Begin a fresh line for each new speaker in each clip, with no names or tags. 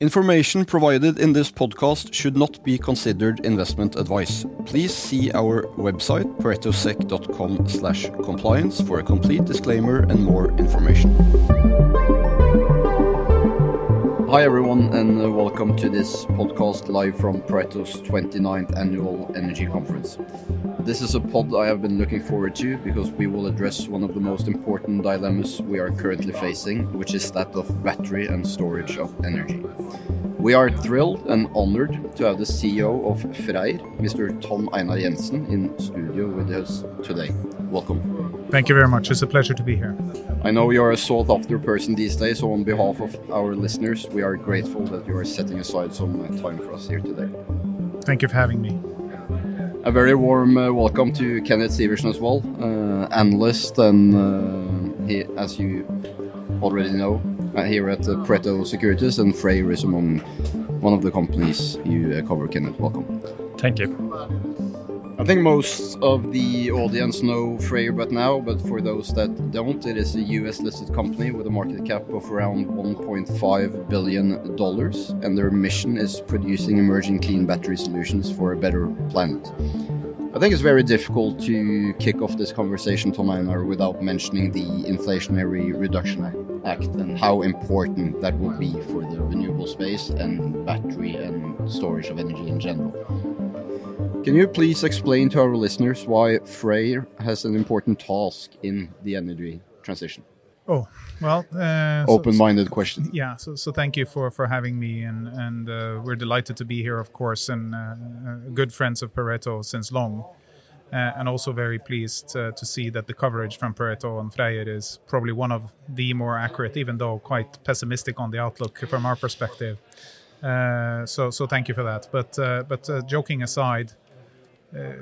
Information provided in this podcast should not be considered investment advice. Please see our website, paretosec.com/compliance for a complete disclaimer and more information. Hi everyone and uh, welcome to this podcast live from Pareto's 29th annual energy conference. This is a pod I have been looking forward to because we will address one of the most important dilemmas we are currently facing, which is that of battery and storage of energy. We are thrilled and honored to have the CEO of Freyr, Mr. Tom Einar Jensen, in studio with us today. Welcome.
Thank you very much. It's a pleasure to be here.
I know you're a sought after person these days, so on behalf of our listeners, we are grateful that you are setting aside some time for us here today.
Thank you for having me.
A very warm uh, welcome to Kenneth Sivertsen as well, uh, analyst, and uh, he, as you already know, here at Pareto Securities, and Freyr is among one of the companies you cover. Kenneth, welcome.
Thank you.
I think most of the audience know Freyr but now, but for those that don't, it is a US listed company with a market cap of around $1.5 billion, and their mission is producing emerging clean battery solutions for a better planet. I think it's very difficult to kick off this conversation, Tom Einar, without mentioning the Inflationary Reduction Act and how important that will be for the renewable space and battery and storage of energy in general. Can you please explain to our listeners why Freyr has an important task in the energy transition?
Oh well, uh,
open-minded so, question.
Yeah, so, so thank you for for having me, and and uh, we're delighted to be here, of course, and uh, uh good friends of Pareto since long, uh, and also very pleased uh, to see that the coverage from Pareto on Freyr is probably one of the more accurate, even though quite pessimistic on the outlook from our perspective. so so thank you for that. But but joking aside. Uh,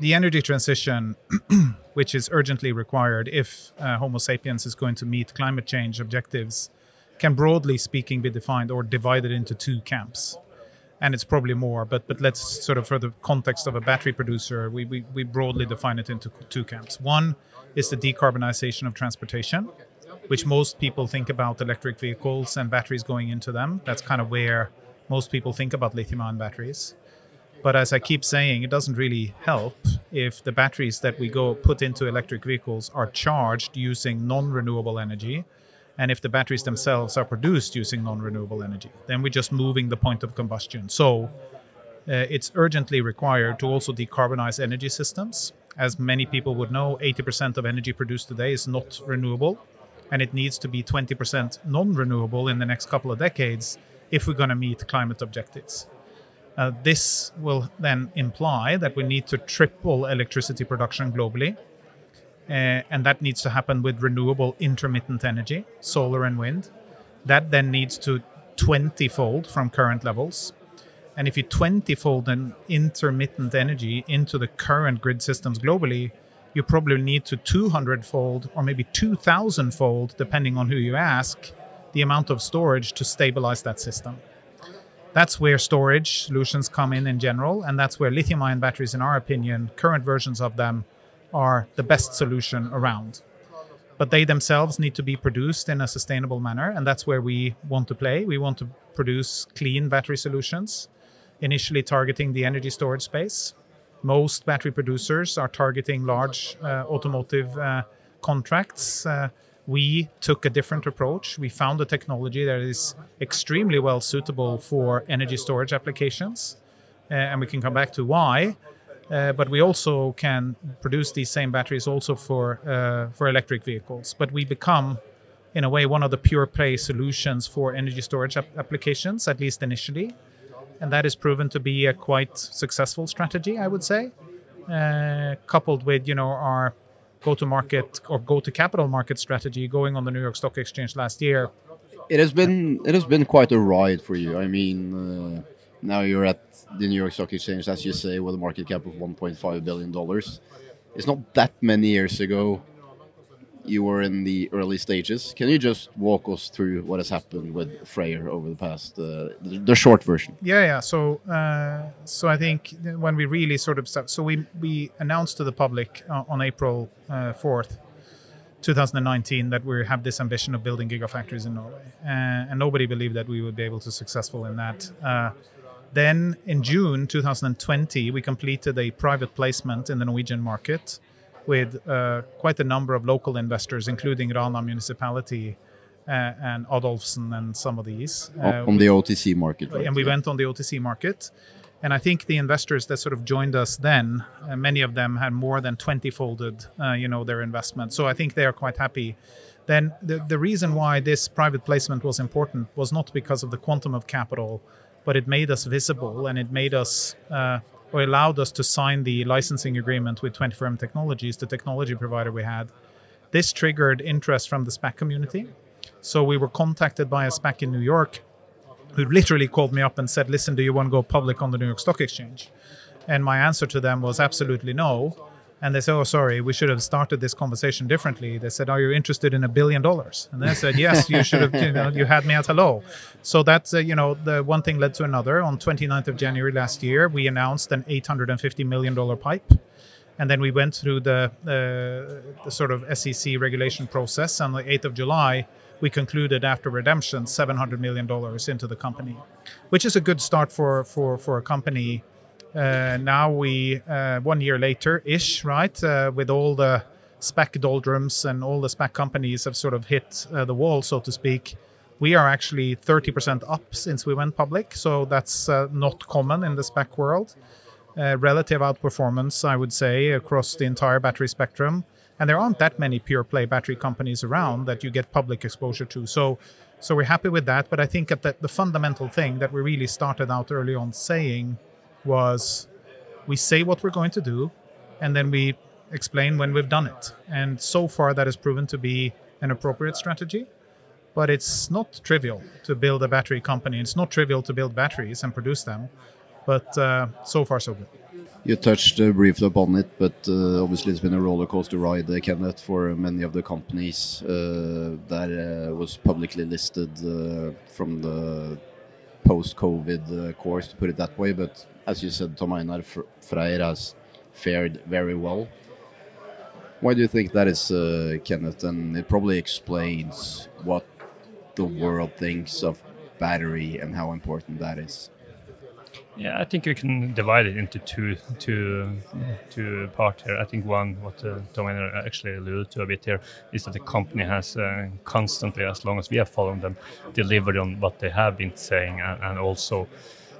the energy transition, which is urgently required if uh, Homo sapiens is going to meet climate change objectives, can broadly speaking be defined or divided into two camps. And it's probably more, but but let's sort of for the context of a battery producer, we, we, we broadly define it into two camps. One is the decarbonization of transportation, which most people think about electric vehicles and batteries going into them. That's kind of where most people think about lithium ion batteries. But as I keep saying, it doesn't really help if the batteries that we go put into electric vehicles are charged using non-renewable energy and if the batteries themselves are produced using non-renewable energy then we're just moving the point of combustion. So uh, it's urgently required to also decarbonize energy systems. As many people would know 80% of energy produced today is not renewable and it needs to be 20% non-renewable in the next couple of decades if we're going to meet climate objectives uh, this will then imply that we need to triple electricity production globally. Uh, and that needs to happen with renewable intermittent energy, solar and wind. That then needs to 20 fold from current levels. And if you 20 fold an intermittent energy into the current grid systems globally, you probably need to 200 fold or maybe 2000 fold, depending on who you ask, the amount of storage to stabilize that system that's where storage solutions come in in general, and that's where lithium ion batteries, in our opinion, current versions of them are the best solution around. But they themselves need to be produced in a sustainable manner, and that's where we want to play. We want to produce clean battery solutions, initially targeting the energy storage space. Most battery producers are targeting large uh, automotive uh, contracts. Uh, we took a different approach. We found a technology that is extremely well suitable for energy storage applications, uh, and we can come back to why. Uh, but we also can produce these same batteries also for uh, for electric vehicles. But we become, in a way, one of the pure play solutions for energy storage ap- applications, at least initially, and that is proven to be a quite successful strategy, I would say. Uh, coupled with you know our go to market or go to capital market strategy going on the New York Stock Exchange last year.
It has been it has been quite a ride for you. I mean, uh, now you're at the New York Stock Exchange, as you say, with a market cap of 1.5 billion dollars. It's not that many years ago you were in the early stages. Can you just walk us through what has happened with Freyr over the past, uh, the short version?
Yeah, yeah. So, uh, so I think when we really sort of so we we announced to the public uh, on April uh, fourth 2019 that we have this ambition of building gigafactories in Norway, uh, and nobody believed that we would be able to successful in that. Then in June 2020, we completed a private placement in the Norwegian market with uh, quite a number of local investors, including Rana Municipality uh, and Adolfsen and some of these.
Uh, on the OTC market,
right? And we went on the OTC market. And I think the investors that sort of joined us then, uh, many of them had more than 20 folded, uh, you know, their investment. So I think they are quite happy. Then the, the reason why this private placement was important was not because of the quantum of capital, but it made us visible and it made us uh, or allowed us to sign the licensing agreement with 24M Technologies, the technology provider we had. This triggered interest from the SPAC community. So we were contacted by a SPAC in New York who literally called me up and said, Listen, do you want to go public on the New York Stock Exchange? And my answer to them was absolutely no. And they said, Oh, sorry, we should have started this conversation differently. They said, Are you interested in a billion dollars? And I said, Yes, you should have, you know, you had me at hello. So that's, uh, you know, the one thing led to another. On 29th of January last year, we announced an $850 million PIPE. And then we went through the, uh, the sort of SEC regulation process. On the 8th of July, we concluded after redemption $700 million into the company, which is a good start for, for, for a company now we, uh, one year later ish, right, uh, with all the SPAC doldrums and all the SPAC companies have sort of hit the wall, so to speak. We are actually 30% up since we went public, so that's not common in the SPAC world. Uh, relative outperformance, I would say, across the entire battery spectrum. And there aren't that many pure play battery companies around that you get public exposure to. So, so we're happy with that. But I think that the fundamental thing that we really started out early on saying was we say what we're going to do and then we explain when we've done it. And so far, that has proven to be an appropriate strategy. But it's not trivial to build a battery company. It's not trivial to build batteries and produce them. But uh, so far, so good.
You touched uh, briefly upon it, but uh, obviously it's been a roller coaster ride, uh, Kenneth, for many of the companies uh, that uh, was publicly listed from the post-COVID course, to put it that way. But as you said, Tom Einar Freyr has fared very well. Why do you think that is, uh, Kenneth? And it probably explains what the world thinks of battery and how important that is.
Yeah, I think we can divide it into two two two parts here. I think one, what uh, Tom Einar actually alluded to a bit here, is that the company has uh, constantly, as long as we have followed them, delivered on what they have been saying, and, and also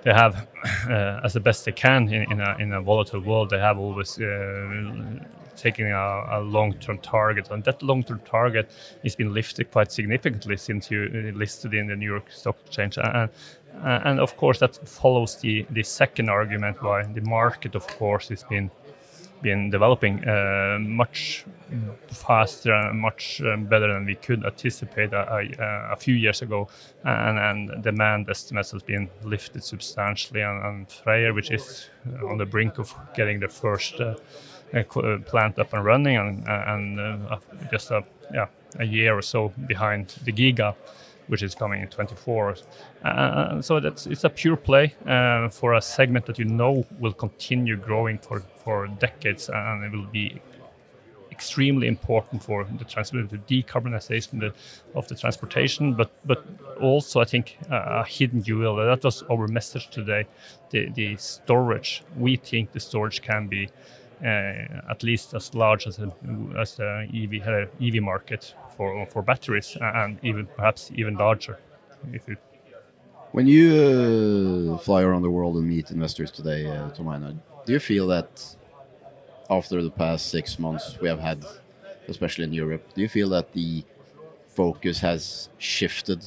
they have, uh, as the best they can in, in, a, in a volatile world, they have always uh, taken a, a long-term target, and that long-term target has been lifted quite significantly since you uh, listed in the New York Stock Exchange. And, and of course, that follows the, the second argument why the market, of course, has been been developing uh, much faster and much um, better than we could anticipate a, a, a, few years ago. And, and demand estimates has been lifted substantially. And, and Freyr, which is on the brink of getting the first uh, uh plant up and running, and, and uh, just a, yeah, a year or so behind the Giga which is coming in 24. Uh, so that's it's a pure play uh, for a segment that you know will continue growing for, for decades, and it will be extremely important for the the decarbonization of the transportation, but but also I think uh, a hidden jewel. That was our message today. The the storage. We think the storage can be at least as large as a, as the EV uh, EV market for for batteries, and even perhaps even larger. If
when you uh, fly around the world and meet investors today, uh, Tom Einar, do you feel that after the past six months we have had, especially in Europe, do you feel that the focus has shifted?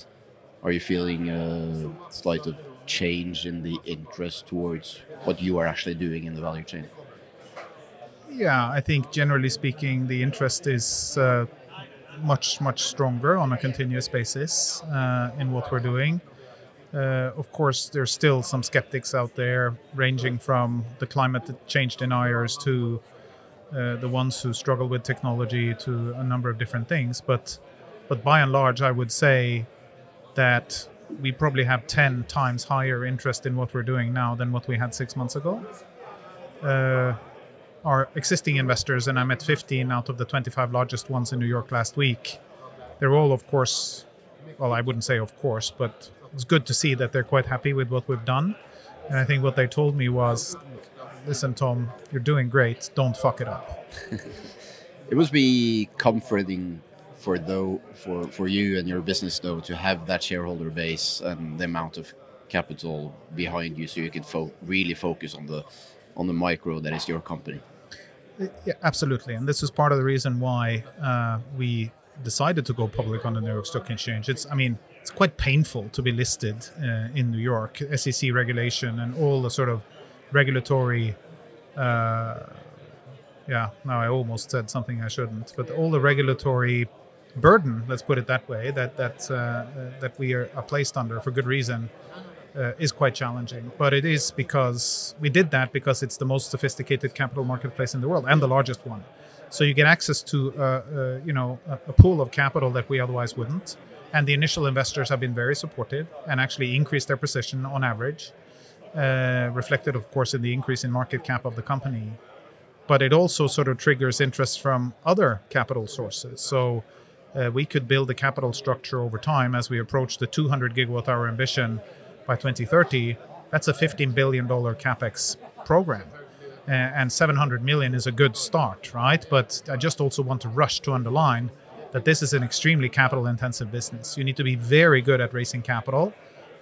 Are you feeling a slight of change in the interest towards what you are actually doing in the value chain?
Yeah, I think generally speaking, the interest is uh, much, much stronger on a continuous basis uh, in what we're doing. Uh, of course, there's still some skeptics out there, ranging from the climate change deniers to uh, the ones who struggle with technology to a number of different things. But, but by and large, I would say that we probably have 10 times higher interest in what we're doing now than what we had six months ago. Uh, our existing investors, and I met 15 out of the 25 largest ones in New York last week. They're all, of course, well, I wouldn't say of course, but it's good to see that they're quite happy with what we've done. And I think what they told me was, listen, Tom, you're doing great. Don't fuck it up.
it must be comforting for though for for you and your business though to have that shareholder base and the amount of capital behind you, so you can fo really focus on the on the micro that is your company.
Yeah, absolutely, and this is part of the reason why uh, we decided to go public on the New York Stock Exchange. It's, I mean, it's quite painful to be listed uh, in New York, SEC regulation and all the sort of regulatory. Uh, yeah, now I almost said something I shouldn't, but all the regulatory burden, let's put it that way, that that uh, that we are, are, placed under for good reason, uh, is quite challenging. But it is because we did that because it's the most sophisticated capital marketplace in the world and the largest one. So you get access to uh, uh, you know a, a, pool of capital that we otherwise wouldn't. And the initial investors have been very supportive and actually increased their position on average, uh, reflected of course in the increase in market cap of the company. But it also sort of triggers interest from other capital sources. So uh, we could build a capital structure over time as we approach the 200 gigawatt hour ambition by 2030. That's a 15 billion dollar capex program and 700 million is a good start, right? But I just also want to rush to underline that this is an extremely capital intensive business. You need to be very good at raising capital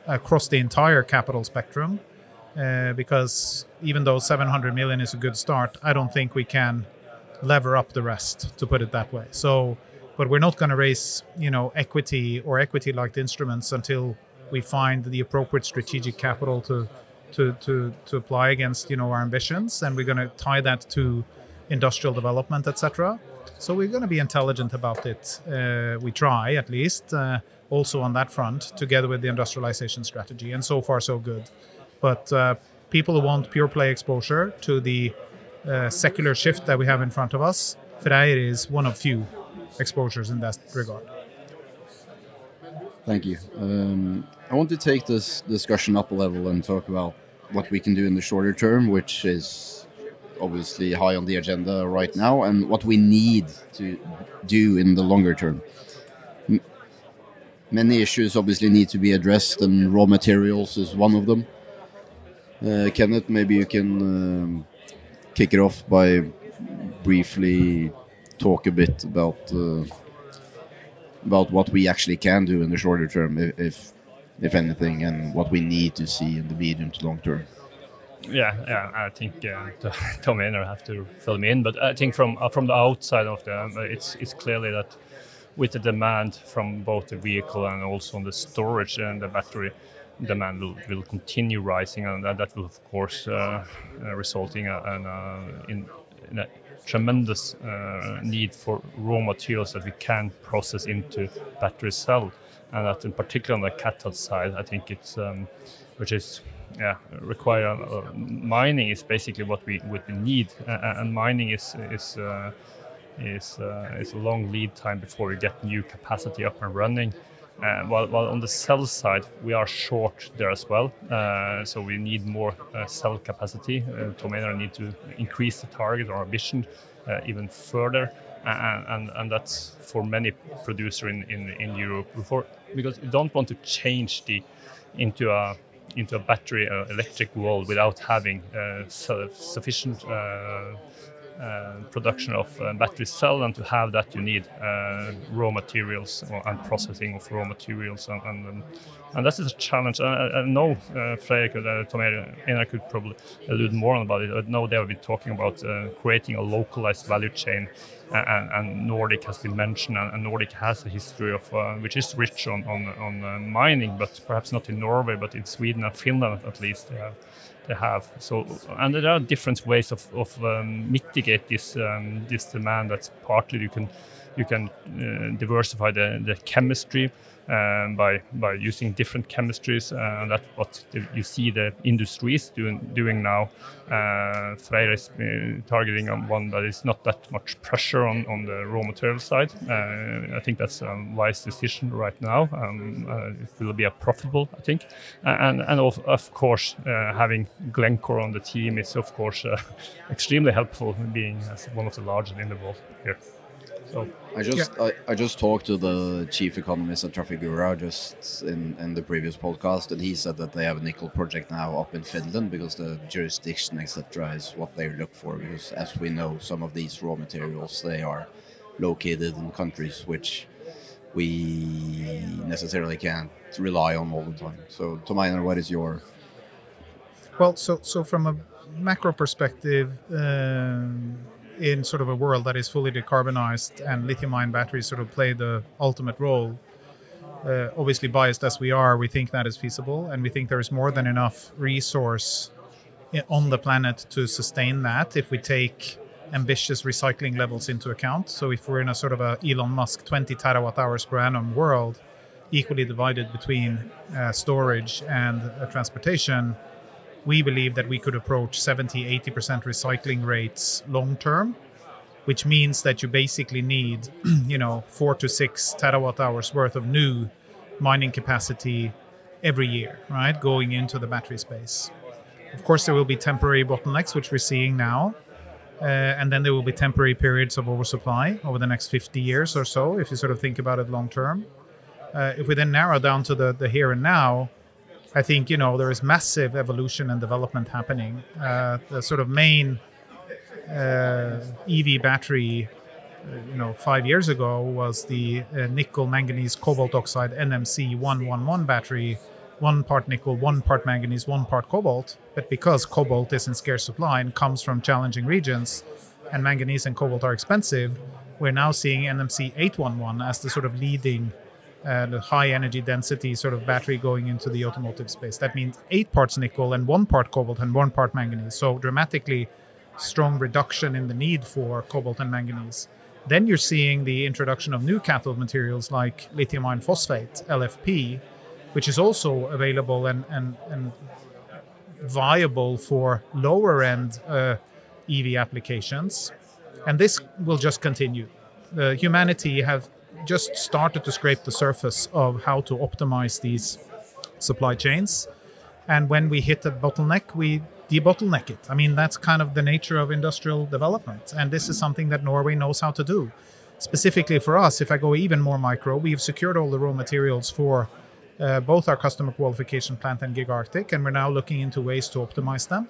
across the entire capital spectrum uh, because even though 700 million is a good start, I don't think we can lever up the rest, to put it that way. So, but we're not going to raise, you know, equity or equity-like instruments until we find the appropriate strategic capital to to, to, to apply against you know our ambitions, and we're going to tie that to industrial development, etc. So we're going to be intelligent about it. Uh, we try at least, uh, also on that front, together with the industrialization strategy, and so far so good. But uh, people who want pure play exposure to the uh, secular shift that we have in front of us, Freyr is one of few exposures in that regard.
Thank you. Um, I want to take this discussion up a level and talk about what we can do in the shorter term, which is obviously high on the agenda right now, and what we need to do in the longer term. Many issues obviously need to be addressed, and raw materials is one of them. Uh, Kenneth, maybe you can um, kick it off by briefly talk a bit about. Uh, about what we actually can do in the shorter term, if, if anything, and what we need to see in the medium to long term.
Yeah, yeah, I think uh, Tom Einar have to fill me in, but I think from uh, from the outside of the, uh, it's it's clearly that with the demand from both the vehicle and also on the storage and the battery, demand will, will continue rising, and that, that will of course uh, uh resulting in, uh, in, in a tremendous uh, need for raw materials that we can process into battery cell, and that in particular on the cathode side, I think it's um, which is yeah require uh, mining is basically what we would need, uh, and mining is is uh, is uh, is a long lead time before we get new capacity up and running. Uh, while, while, on the cell side, we are short there as well. Uh, so we need more uh, cell capacity. Uh, Tom Einar need to increase the target or ambition uh, even further. And, and, that's for many producers in, in, in Europe before, because you don't want to change the into a into a battery uh, electric world without having sufficient uh, production of uh, battery cell, and to have that you need uh, raw materials and processing of raw materials, and and, um, and that is a challenge. I, I know uh, Freyr could, uh, Einar could probably allude more on about it. I know they have been talking about uh, creating a localized value chain, and, and, Nordic has been mentioned, and, Nordic has a history of uh, which is rich on on, on mining, but perhaps not in Norway, but in Sweden and Finland at least. They have they have. So, and there are different ways of, of um, mitigate this um, this demand. That's partly you can you can uh, diversify the, the chemistry. um, by by using different chemistries. Uh, that's what the, you see the industry is doing doing now. Uh, Freyr is uh, targeting on one that is not that much pressure on, on the raw material side. Uh, I think that's a wise decision right now. Um, uh, it will be a profitable, I think, and and of, of course uh, having Glencore on the team is of course extremely helpful, being one of the largest in the world here.
So I just yeah. I, I, just talked to the chief economist at Trafigura just in, in the previous podcast, and he said that they have a nickel project now up in Finland because the jurisdiction etc. is what they look for. Because as we know, some of these raw materials they are located in countries which we necessarily can't rely on all the time. So, Tom Einar, what is your
well? So so from a macro perspective. Um, in sort of a world that is fully decarbonized and lithium ion batteries sort of play the ultimate role, uh, obviously biased as we are, we think that is feasible, and we think there is more than enough resource on the planet to sustain that if we take ambitious recycling levels into account. So if we're in a sort of a Elon Musk 20 terawatt hours per annum world, equally divided between uh, storage and uh, transportation, we believe that we could approach 70 80% recycling rates long term which means that you basically need you know 4 to 6 terawatt hours worth of new mining capacity every year right going into the battery space. Of course there will be temporary bottlenecks which we're seeing now uh, and then there will be temporary periods of oversupply over the next 50 years or so if you sort of think about it long term uh, if we then narrow down to the, the here and now I think you know there is massive evolution and development happening. Uh, the sort of main uh, EV battery, uh, you know, five years ago was the uh, nickel manganese cobalt oxide NMC 111 battery, one part nickel, one part manganese, one part cobalt. But because cobalt is in scarce supply and comes from challenging regions, and manganese and cobalt are expensive, we're now seeing NMC 811 as the sort of leading and a high energy density sort of battery going into the automotive space. That means eight parts nickel and one part cobalt and one part manganese. So dramatically strong reduction in the need for cobalt and manganese. Then you're seeing the introduction of new cathode materials like lithium iron phosphate, LFP, which is also available and, and, and viable for lower end uh, EV applications. And this will just continue. Humanity have just started to scrape the surface of how to optimize these supply chains. And when we hit a bottleneck, we debottleneck it. I mean, that's kind of the nature of industrial development. And this is something that Norway knows how to do. Specifically for us, if I go even more micro, we've secured all the raw materials for uh, both our customer qualification plant and Giga Arctic, and we're now looking into ways to optimize them.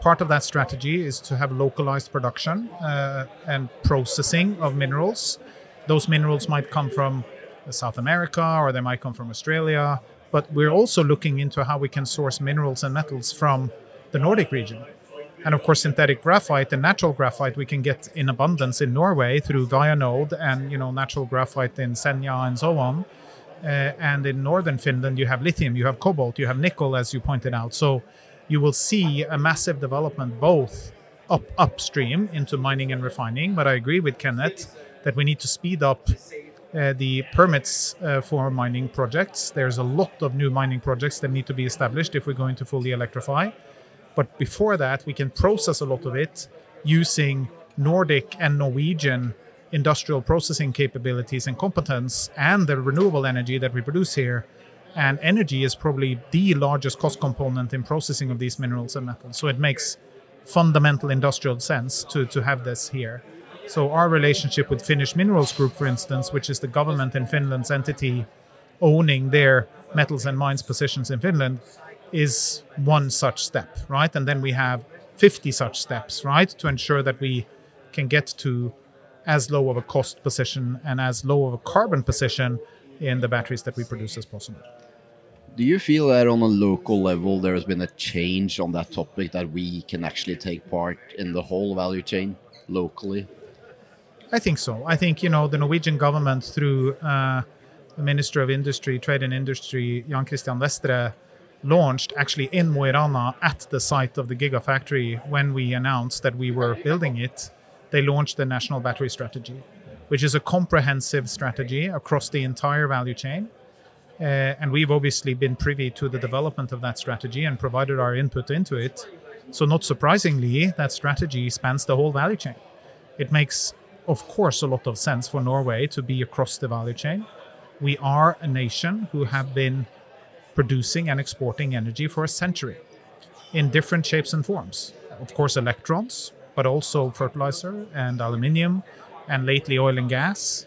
Part of that strategy is to have localized production uh, and processing of minerals those minerals might come from South America or they might come from Australia. But we're also looking into how we can source minerals and metals from the Nordic region. And of course, synthetic graphite and natural graphite we can get in abundance in Norway through Vianode and you know natural graphite in Senja and so on. Uh, and in northern Finland, you have lithium, you have cobalt, you have nickel, as you pointed out. So you will see a massive development both up upstream into mining and refining. But I agree with Kenneth that we need to speed up uh, the permits uh, for mining projects. There's a lot of new mining projects that need to be established if we're going to fully electrify. But before that, we can process a lot of it using Nordic and Norwegian industrial processing capabilities and competence and the renewable energy that we produce here. And energy is probably the largest cost component in processing of these minerals and metals. So it makes fundamental industrial sense to, to have this here. So our relationship with Finnish Minerals Group, for instance, which is the government in Finland's entity owning their metals and mines positions in Finland, is one such step, right? And then we have 50 such steps, right, to ensure that we can get to as low of a cost position and as low of a carbon position in the batteries that we produce as possible.
Do you feel that on a local level there has been a change on that topic that we can actually take part in the whole value chain locally?
I think so. I think you know the Norwegian government through uh, the Minister of Industry, Trade and Industry, Jan Christian Vestre, launched actually in Mo i Rana at the site of the Gigafactory when we announced that we were building it. They launched the National Battery Strategy, which is a comprehensive strategy across the entire value chain. Uh, and we've obviously been privy to the development of that strategy and provided our input into it. So, not surprisingly, that strategy spans the whole value chain. It makes, of course, a lot of sense for Norway to be across the value chain. We are a nation who have been producing and exporting energy for a century in different shapes and forms. Of course, electrons, but also fertilizer and aluminium, and lately oil and gas.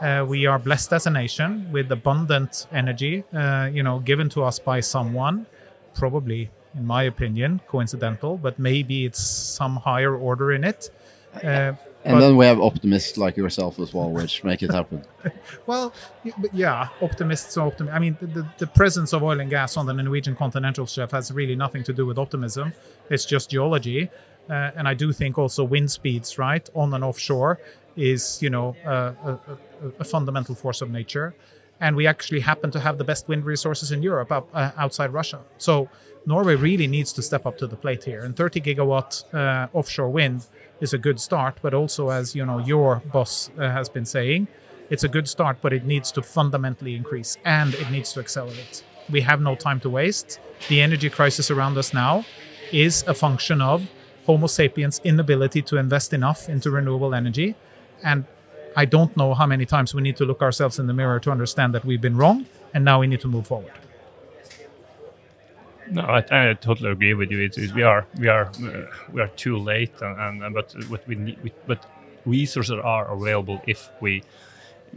Uh, we are blessed as a nation with abundant energy, uh, you know, given to us by someone, probably, in my opinion, coincidental, but maybe it's some higher order in it.
Uh, and then we have optimists like yourself as well, which make it happen.
well, yeah, optimists are optimists. I mean, the, the presence of oil and gas on the Norwegian continental shelf has really nothing to do with optimism. It's just geology. Uh, and I do think also wind speeds, right, on and offshore, is you know a, a, a, fundamental force of nature, and we actually happen to have the best wind resources in Europe up, uh, outside Russia. So Norway really needs to step up to the plate here. And 30 gigawatt uh, offshore wind is a good start, but also as you know your boss uh, has been saying, it's a good start, but it needs to fundamentally increase and it needs to accelerate. We have no time to waste. The energy crisis around us now is a function of Homo sapiens' inability to invest enough into renewable energy and I don't know how many times we need to look ourselves in the mirror to understand that we've been wrong, and now we need to move forward.
No, I, I totally agree with you. It's, it's, we are we are uh, we are too late, and, and but what we need, we, but resources are available if we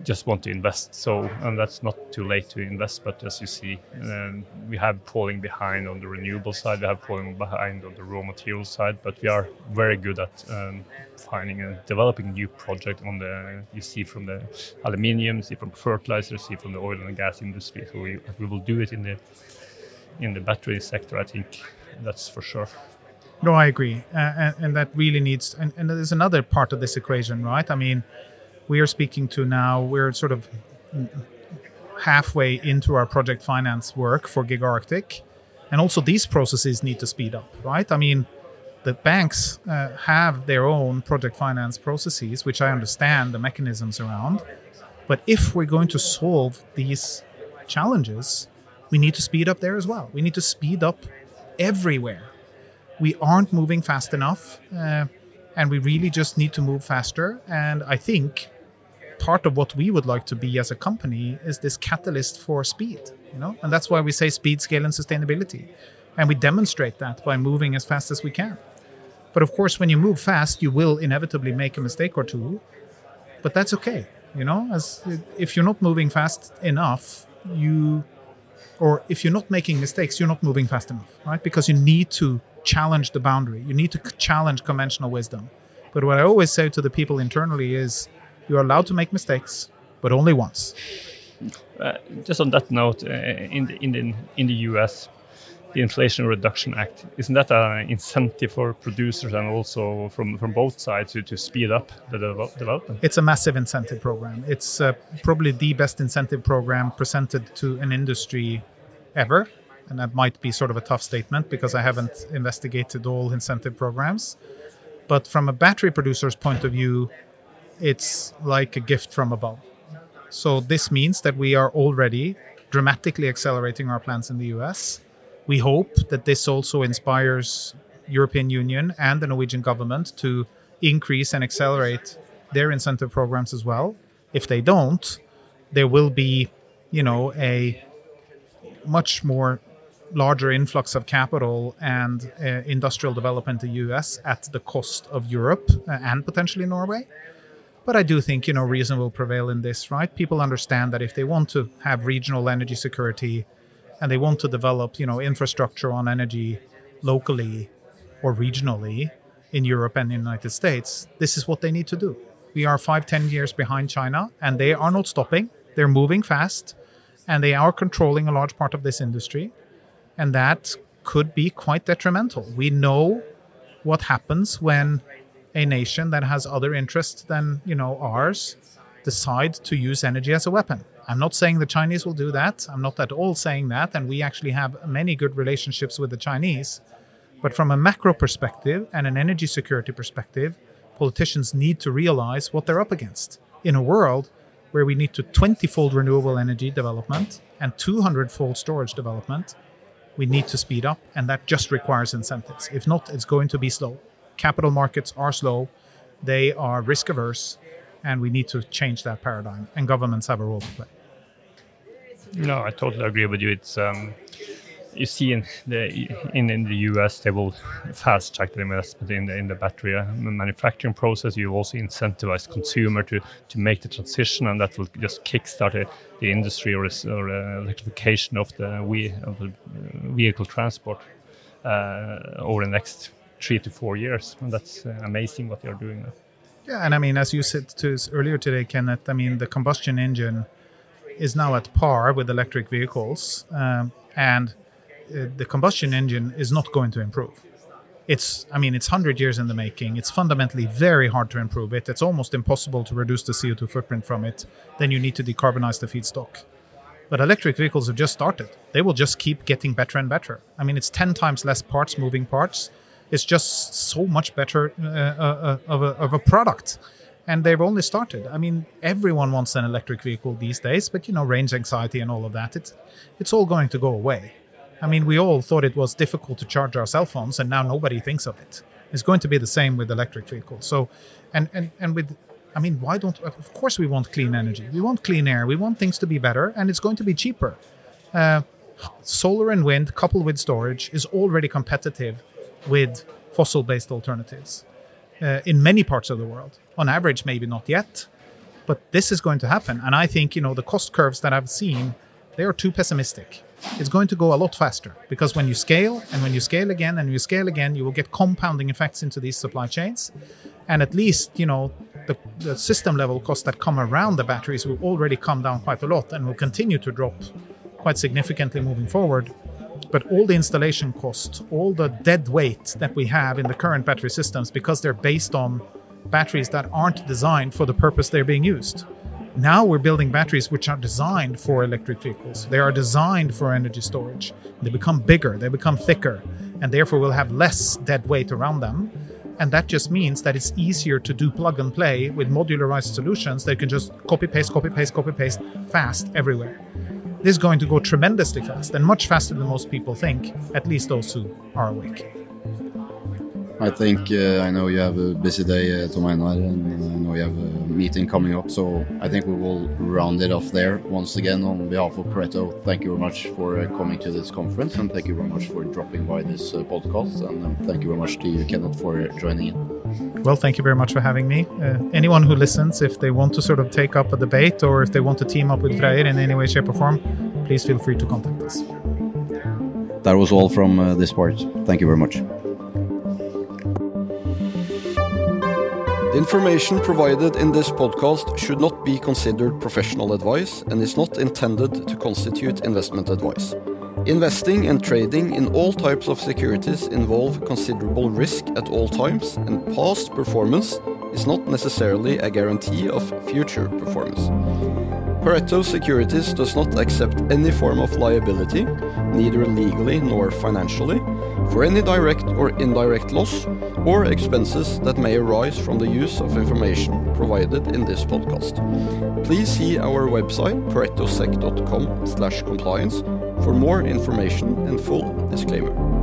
just want to invest. So, and that's not too late to invest. But as you see, um, we have falling behind on the renewable side. We have falling behind on the raw material side. But we are very good at um, finding and developing new project on the. You see from the aluminium, see from fertilizer, see from the oil and gas industry. So we we will do it in the in the battery sector. I think that's for sure.
No, I agree, uh, and, and, that really needs. And, and there's another part of this equation, right? I mean we are speaking to now, we're sort of halfway into our project finance work for Giga Arctic. And also, these processes need to speed up, right? I mean, the banks uh, have their own project finance processes, which I understand the mechanisms around. But if we're going to solve these challenges, we need to speed up there as well. We need to speed up everywhere. We aren't moving fast enough, uh, and we really just need to move faster. And I think part of what we would like to be as a company is this catalyst for speed you know and that's why we say speed scale and sustainability and we demonstrate that by moving as fast as we can but of course when you move fast you will inevitably make a mistake or two but that's okay you know as if you're not moving fast enough you or if you're not making mistakes you're not moving fast enough right because you need to challenge the boundary you need to challenge conventional wisdom but what i always say to the people internally is you are allowed to make mistakes, but only once.
Uh, just on that note, uh, in the in the in the U.S., the Inflation Reduction Act isn't that an incentive for producers and also from from both sides to, to speed up the development?
It's a massive incentive program. It's uh, probably the best incentive program presented to an industry ever, and that might be sort of a tough statement because I haven't investigated all incentive programs. But from a battery producer's point of view, it's like a gift from above. So this means that we are already dramatically accelerating our plans in the US. We hope that this also inspires European Union and the Norwegian government to increase and accelerate their incentive programs as well. If they don't, there will be, you know, a much more larger influx of capital and uh, industrial development in the US at the cost of Europe uh, and potentially Norway. But I do think, you know, reason will prevail in this, right? People understand that if they want to have regional energy security and they want to develop, you know, infrastructure on energy locally or regionally in Europe and the United States, this is what they need to do. We are five, ten years behind China, and they are not stopping. They're moving fast, and they are controlling a large part of this industry. And that could be quite detrimental. We know what happens when a nation that has other interests than you know ours decide to use energy as a weapon. I'm not saying the Chinese will do that. I'm not at all saying that, and we actually have many good relationships with the Chinese. But from a macro perspective and an energy security perspective, politicians need to realize what they're up against in a world where we need to 20 fold renewable energy development and 200 fold storage development, we need to speed up, and that just requires incentives. If not, it's going to be slow. Capital markets are slow, they are risk averse, and we need to change that paradigm, and governments have a role to play.
No, I totally agree with you. It's um, you see in the in, in the US they will fast track the investment in the in the battery uh, manufacturing process. You also incentivize consumer to to make the transition, and that will just kickstart the, industry or, or uh, electrification of the we of the vehicle transport uh, over the next three to four years. And that's uh, amazing what they are doing.
Yeah, and I mean, as you said to us earlier today, Kenneth, I mean, the combustion engine is now at par with electric vehicles, um, and uh, the combustion engine is not going to improve. It's, I mean, it's 100 years in the making. It's fundamentally very hard to improve it. It's almost impossible to reduce the CO2 footprint from it. Then you need to decarbonize the feedstock. But electric vehicles have just started. They will just keep getting better and better. I mean, it's 10 times less parts, moving parts. It's just so much better uh, uh, of, a, of a product and they've only started. I mean, everyone wants an electric vehicle these days, but you know, range anxiety and all of that, it's it's all going to go away. I mean, we all thought it was difficult to charge our cell phones, and now nobody thinks of it. It's going to be the same with electric vehicles. So, and and and with, I mean, why don't? Of course, we want clean energy. We want clean air. We want things to be better, and it's going to be cheaper. Uh, solar and wind, coupled with storage, is already competitive with fossil-based alternatives uh, in many parts of the world. On average, maybe not yet, but this is going to happen. And I think you know the cost curves that I've seen, they are too pessimistic it's going to go a lot faster because when you scale and when you scale again and you scale again, you will get compounding effects into these supply chains. And at least, you know, the, the system level costs that come around the batteries will already come down quite a lot and will continue to drop quite significantly moving forward. But all the installation costs, all the dead weight that we have in the current battery systems, because they're based on batteries that aren't designed for the purpose they're being used now we're building batteries which are designed for electric vehicles. They are designed for energy storage. They become bigger, they become thicker, and therefore will have less dead weight around them. And that just means that it's easier to do plug and play with modularized solutions that can just copy paste, copy paste, copy paste fast everywhere. This is going to go tremendously fast and much faster than most people think, at least those who are awake.
I think uh, I know you have a busy day, uh, Tom Einar, and uh, I know you have a meeting coming up. So I think we will round it off there. Once again, on behalf of Pareto, thank you very much for uh, coming to this conference, and thank you very much for dropping by this uh, podcast. And um, thank you very much to you, Kenneth, for joining in.
Well, thank you very much for having me. Uh, anyone who listens, if they want to sort of take up a debate or if they want to team up with Freyr in any way, shape, or form, please feel free to contact us.
That was all from this part. Thank you very much. The information provided in this podcast should not be considered professional advice and is not intended to constitute investment advice. Investing and trading in all types of securities involve considerable risk at all times, and past performance is not necessarily a guarantee of future performance. Pareto Securities does not accept any form of liability, neither legally nor financially, for any direct or indirect loss or expenses that may arise from the use of information provided in this podcast. Please see our website paretosec.com/compliance for more information and full disclaimer.